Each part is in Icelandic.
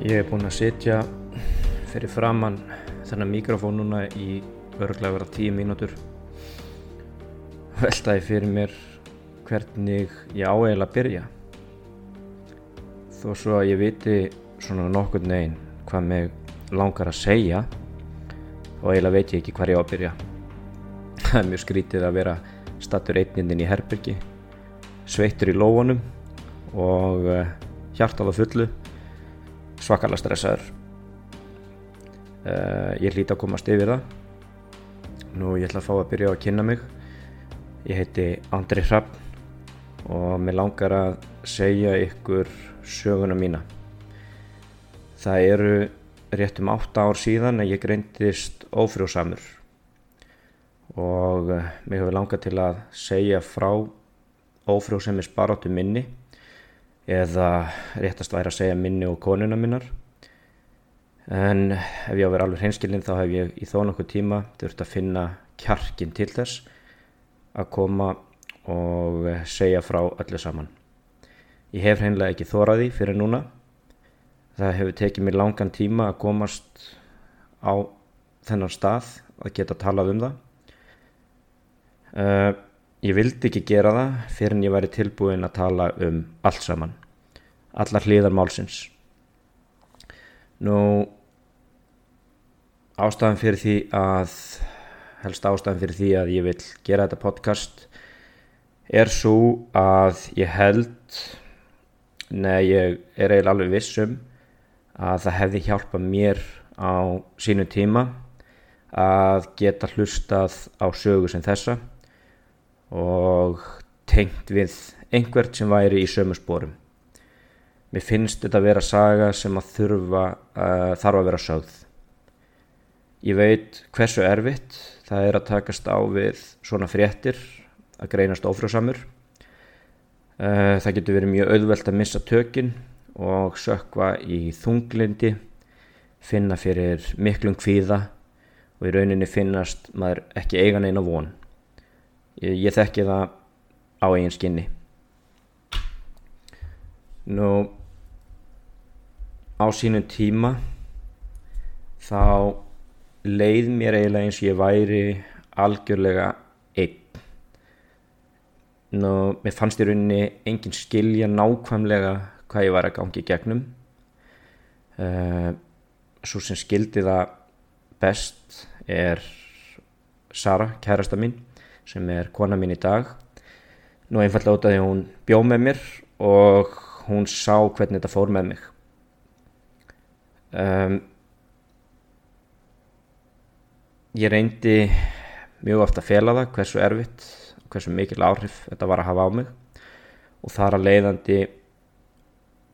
Ég er búinn að sitja fyrir framann þennan mikrofón núna í örglega vera tíu mínútur. Veltaði fyrir mér hvernig ég á eiginlega að byrja. Þó svo að ég viti svona nokkur negin hvað mig langar að segja og eiginlega veit ég ekki hvað ég á að byrja. Það er mjög skrítið að vera stattur einnindin í herbyrgi sveittur í lófunum og hjartað á fullu svakalega stressaður. Uh, ég hlýta að komast yfir það. Nú ég ætla að fá að byrja á að kynna mig. Ég heiti Andri Hrapp og mér langar að segja ykkur söguna mína. Það eru rétt um 8 ár síðan að ég greintist ófrjóðsamur og mér hefur langað til að segja frá ófrjóðsemis baróttu minni eða réttast væri að segja minni og konuna minnar. En ef ég á að vera alveg hreinskilinn þá hef ég í þó nokkuð tíma þurft að finna kjarkin til þess að koma og segja frá öllu saman. Ég hef hreinlega ekki þóraði fyrir núna. Það hefur tekið mér langan tíma að komast á þennan stað að geta talað um það. Uh, ég vildi ekki gera það fyrir en ég væri tilbúin að tala um allt saman. Allar hlýðar málsins. Nú ástæðan fyrir því að helst ástæðan fyrir því að ég vil gera þetta podcast er svo að ég held nei ég er eiginlega alveg vissum að það hefði hjálpað mér á sínu tíma að geta hlustað á sögu sem þessa og tengt við einhvert sem væri í sömu spórum. Mér finnst þetta að vera saga sem að þurfa uh, þarf að vera sögð. Ég veit hversu erfitt það er að takast á við svona fréttir að greinast ófrjóðsamur. Uh, það getur verið mjög auðvelt að missa tökin og sökva í þunglindi, finna fyrir miklum kvíða og í rauninni finnast maður ekki eigan eina von ég, ég þekki það á eigin skinni. Nú á sínum tíma þá leið mér eiginlega eins og ég væri algjörlega einn. Nú mér fannst í rauninni engin skilja nákvæmlega hvað ég var að gangi gegnum. Uh, svo sem skildi það best er Sara, kærasta mín sem er kona mín í dag. Nú einfallega út af því að hún bjó með mér og hún sá hvernig þetta fór með mig. Um, ég reyndi mjög ofta að fela það hversu erfitt hversu mikil áhrif þetta var að hafa á mig. Og þar að leiðandi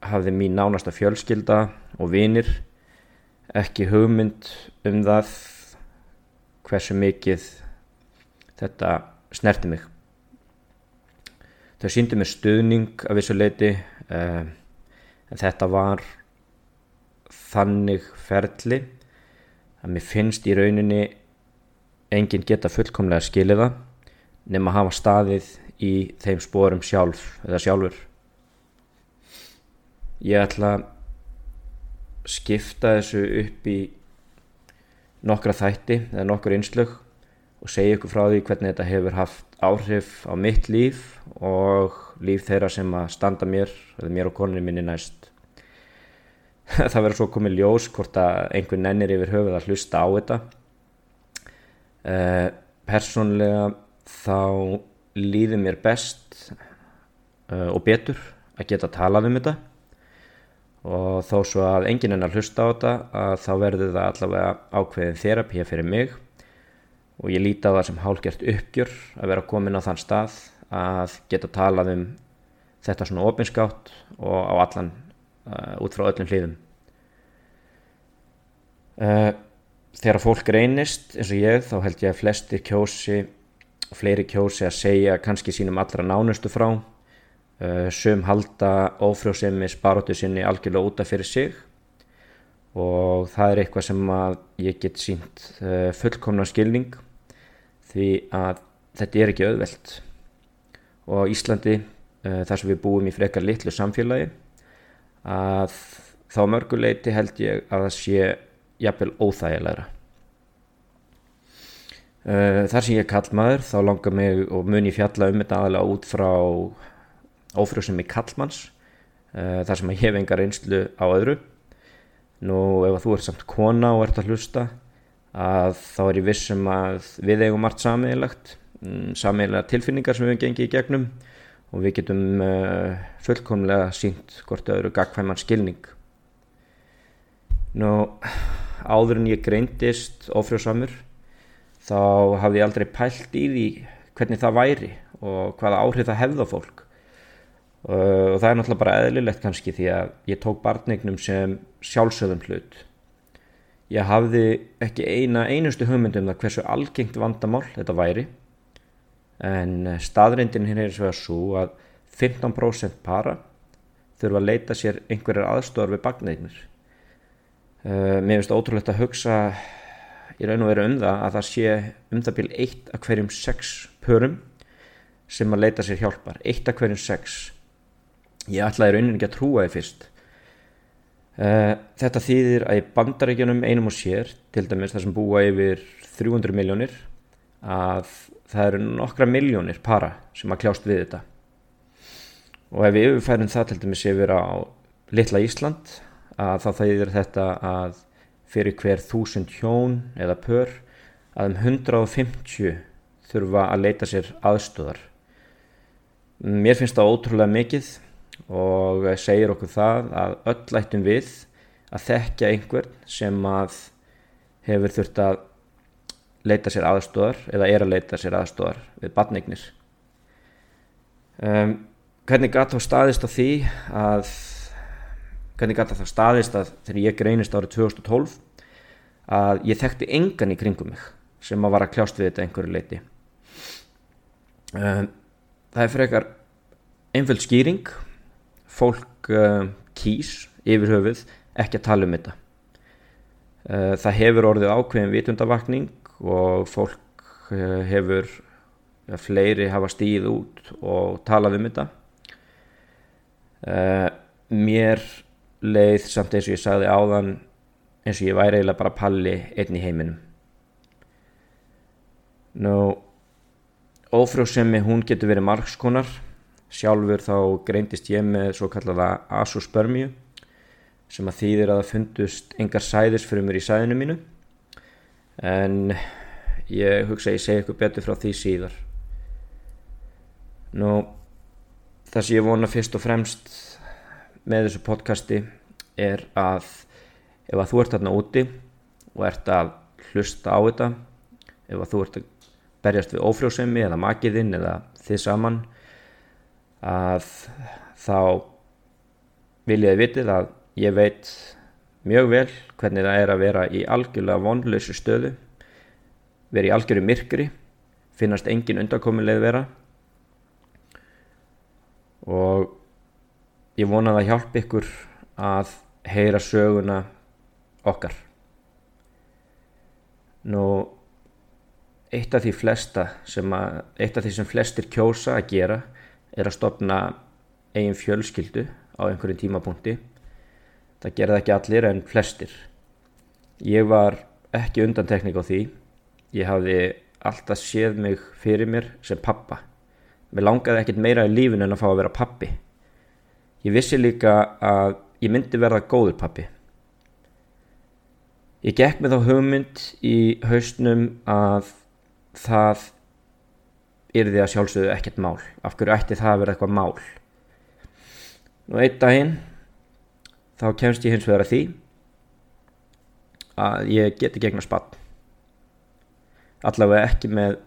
hafði mín nánasta fjölskylda og vinir ekki hugmynd um það hversu mikið þetta snerti mig. Þau síndi mér stuðning af þessu leiti uh, en þetta var þannig ferli að mér finnst í rauninni enginn geta fullkomlega skiliða nema að hafa staðið í þeim spórum sjálf eða sjálfur. Ég ætla að skipta þessu upp í nokkra þætti eða nokkur einslög og segja ykkur frá því hvernig þetta hefur haft áhrif á mitt líf og líf þeirra sem að standa mér eða mér og koninni minni næst. Það verður svo komið ljós hvort að einhvern nennir yfir höfuð að hlusta á þetta. Uh, persónlega þá líður mér best uh, og betur að geta talað um þetta. Og þó svo að enginn enn að hlusta á þetta að þá verður það allavega ákveðin þerapíja fyrir mig og ég líti á það sem hálgert uppgjör að vera komin á þann stað að geta talað um þetta svona ofinskátt og á allan uh, út frá öllum hlýðum uh, þegar fólk reynist eins og ég þá held ég að flesti kjósi og fleiri kjósi að segja kannski sínum allra nánustu frá. Uh, sum halda ófrjóðsemi sparóttu sinni algjörlega útaf fyrir sig. Og það er eitthvað sem að ég get sínt uh, fullkomna skilning því að þetta er ekki auðvelt. Og Íslandi uh, þar sem við búum í frekar litlu samfélagi að þá mörguleiti held ég að það sé jafnvel óþægilegra. Uh, þar sem ég er kallmaður þá langar mig og mun ég fjalla um þetta aðalega út frá ófrjóðsum í kallmanns uh, þar sem ég hef engar einslu á öðru. Nú ef þú ert samt kona og ert að hlusta að þá er ég vissum að við eigum margt samiðilegt mm, samiðilega tilfinningar sem við gengið í gegnum og við getum uh, fullkomlega sínt hvort öðru gagkvæman skilning. Nú áður en ég greindist ofrjóðsamur þá hafði ég aldrei pælt í því hvernig það væri og hvaða áhrif það hefða fólk. Uh, og það er náttúrulega bara eðlilegt kannski því að ég tók barnignum sem sjálfsögðum hlut ég hafði ekki eina einustu hugmyndum það hversu algengt vandamál þetta væri. En eh, staðrindin hér er svo að svo að 15% para þurfa að leita sér einhverjar aðstofar við bagneitnir uh, eh, mér finnst ótrúlegt að hugsa í raun og veru um það að það sé um það bíl eitt af hverjum sex pörum sem að leita sér hjálpar. Eitt af hverjum sex. Ég ætlaði raunin ekki að trúa því fyrst þetta þýðir að í bandaríkjunum einum og sér til dæmis það sem búa yfir 300 miljónir að það eru nokkra miljónir para sem að kljást við þetta. Og ef við yfirfærum það til dæmis yfir á litla Ísland að þá þýðir þetta að fyrir hver þúsund hjón eða pör að um 150 þurfa að leita sér aðstöðar mér finnst það ótrúlega mikið og segir okkur það að öll ættum við að þekkja einhvern sem að hefur þurft að leita sér aðstóðar eða er að leita sér aðstóðar við badnignir um, hvernig gæti þá staðist á því að hvernig gæti þá staðist að þegar ég greinist árið 2012 að ég þekkti engan í kringum mig sem að vara að kljást við þetta einhverju leiti um, það er fyrir eitthvað einföld skýring fólk um, kýs yfir höfuð ekki að tala um þetta. Uh, það hefur orðið ákveðin vitundavakning og fólk eh, hefur ja, fleiri hafa stíð út og talað um þetta. Uh, mér leið samt eins og ég sagði áðan eins og ég væri eiginlega bara palli einn í heiminum. Nú ófrjóðsemi hún getur verið margskonar sjálfur þá greindist ég með svo kallaða asuspermju sem að þýðir að það fundust engar sæðisfrumur í sæðinu mínu. En ég hugsa að ég segi eitthvað betur frá því síðar. Nú það sem ég vona fyrst og fremst með þessu podcasti er að ef að þú ert þarna úti og ert að hlusta á þetta ef að þú ert að berjast við ófrjósemi eða makiðinn eða þið saman að þá vil ég að vitið að ég veit mjög vel hvernig það er að vera í algjörlega vonlausu stöðu vera í algjörðu myrkri finnast engin undankominleið vera. Og ég vona að hjálp ykkur að heyra söguna okkar. Nú eitt af því flesta sem að eitt af því sem flestir kjósa að gera er að stopna eigin fjölskyldu á einhverjum tímapunkti. Það gerði ekki allir en flestir. Ég var ekki undantekning á því. Ég hafði alltaf séð mig fyrir mér sem pappa mér langaði ekkit meira í lífin en að fá að vera pappi ég vissi líka að ég myndi verða góður pappi ég gekk með þá hugmynd í hausnum að það yrði að sjálfsögðu ekkert mál. Af hverju ætti það að vera eitthvað mál? Nú einn daginn þá kemst ég hins vegar að því að ég geti gegna spann. Allavega ekki með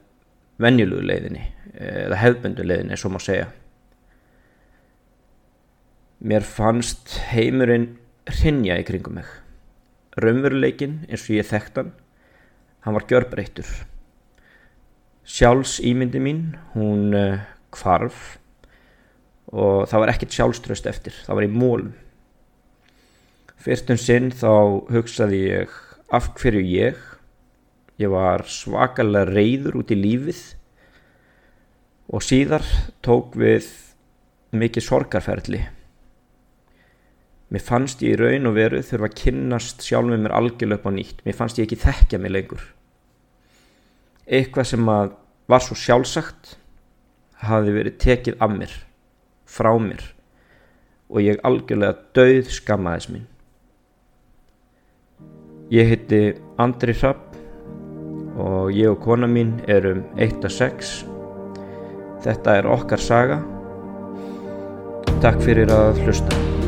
venjulegu leiðinni eða hefðböndu leiðinni og má segja. Mér fannst heimurinn hrinja í kringum mig. Raunveruleikin eins og ég þekktan hann var gjörbreyttur sjálfs ímyndi mín hún kvarf eh, og það var ekkert sjálfströst eftir það var í mólum Fyrstum sinn þá hugsaði ég af hverju ég, ég var svakalega reyður út í lífið og síðar tók við mikið sorgarferðli. mér fannst ég í raun og veru þurfa að kynnast sjálf með mér algjörlega upp á nýtt. Mér fannst ég ekki þekkja mig lengur. Eitthvað sem að var svo sjálfsagt hafi verið tekið af mér frá mér og ég algjörlega döð skammaðis mín. Ég heiti Andri Hrapp og ég og kona mín erum 1-6 þetta er okkar saga. Takk fyrir að hlusta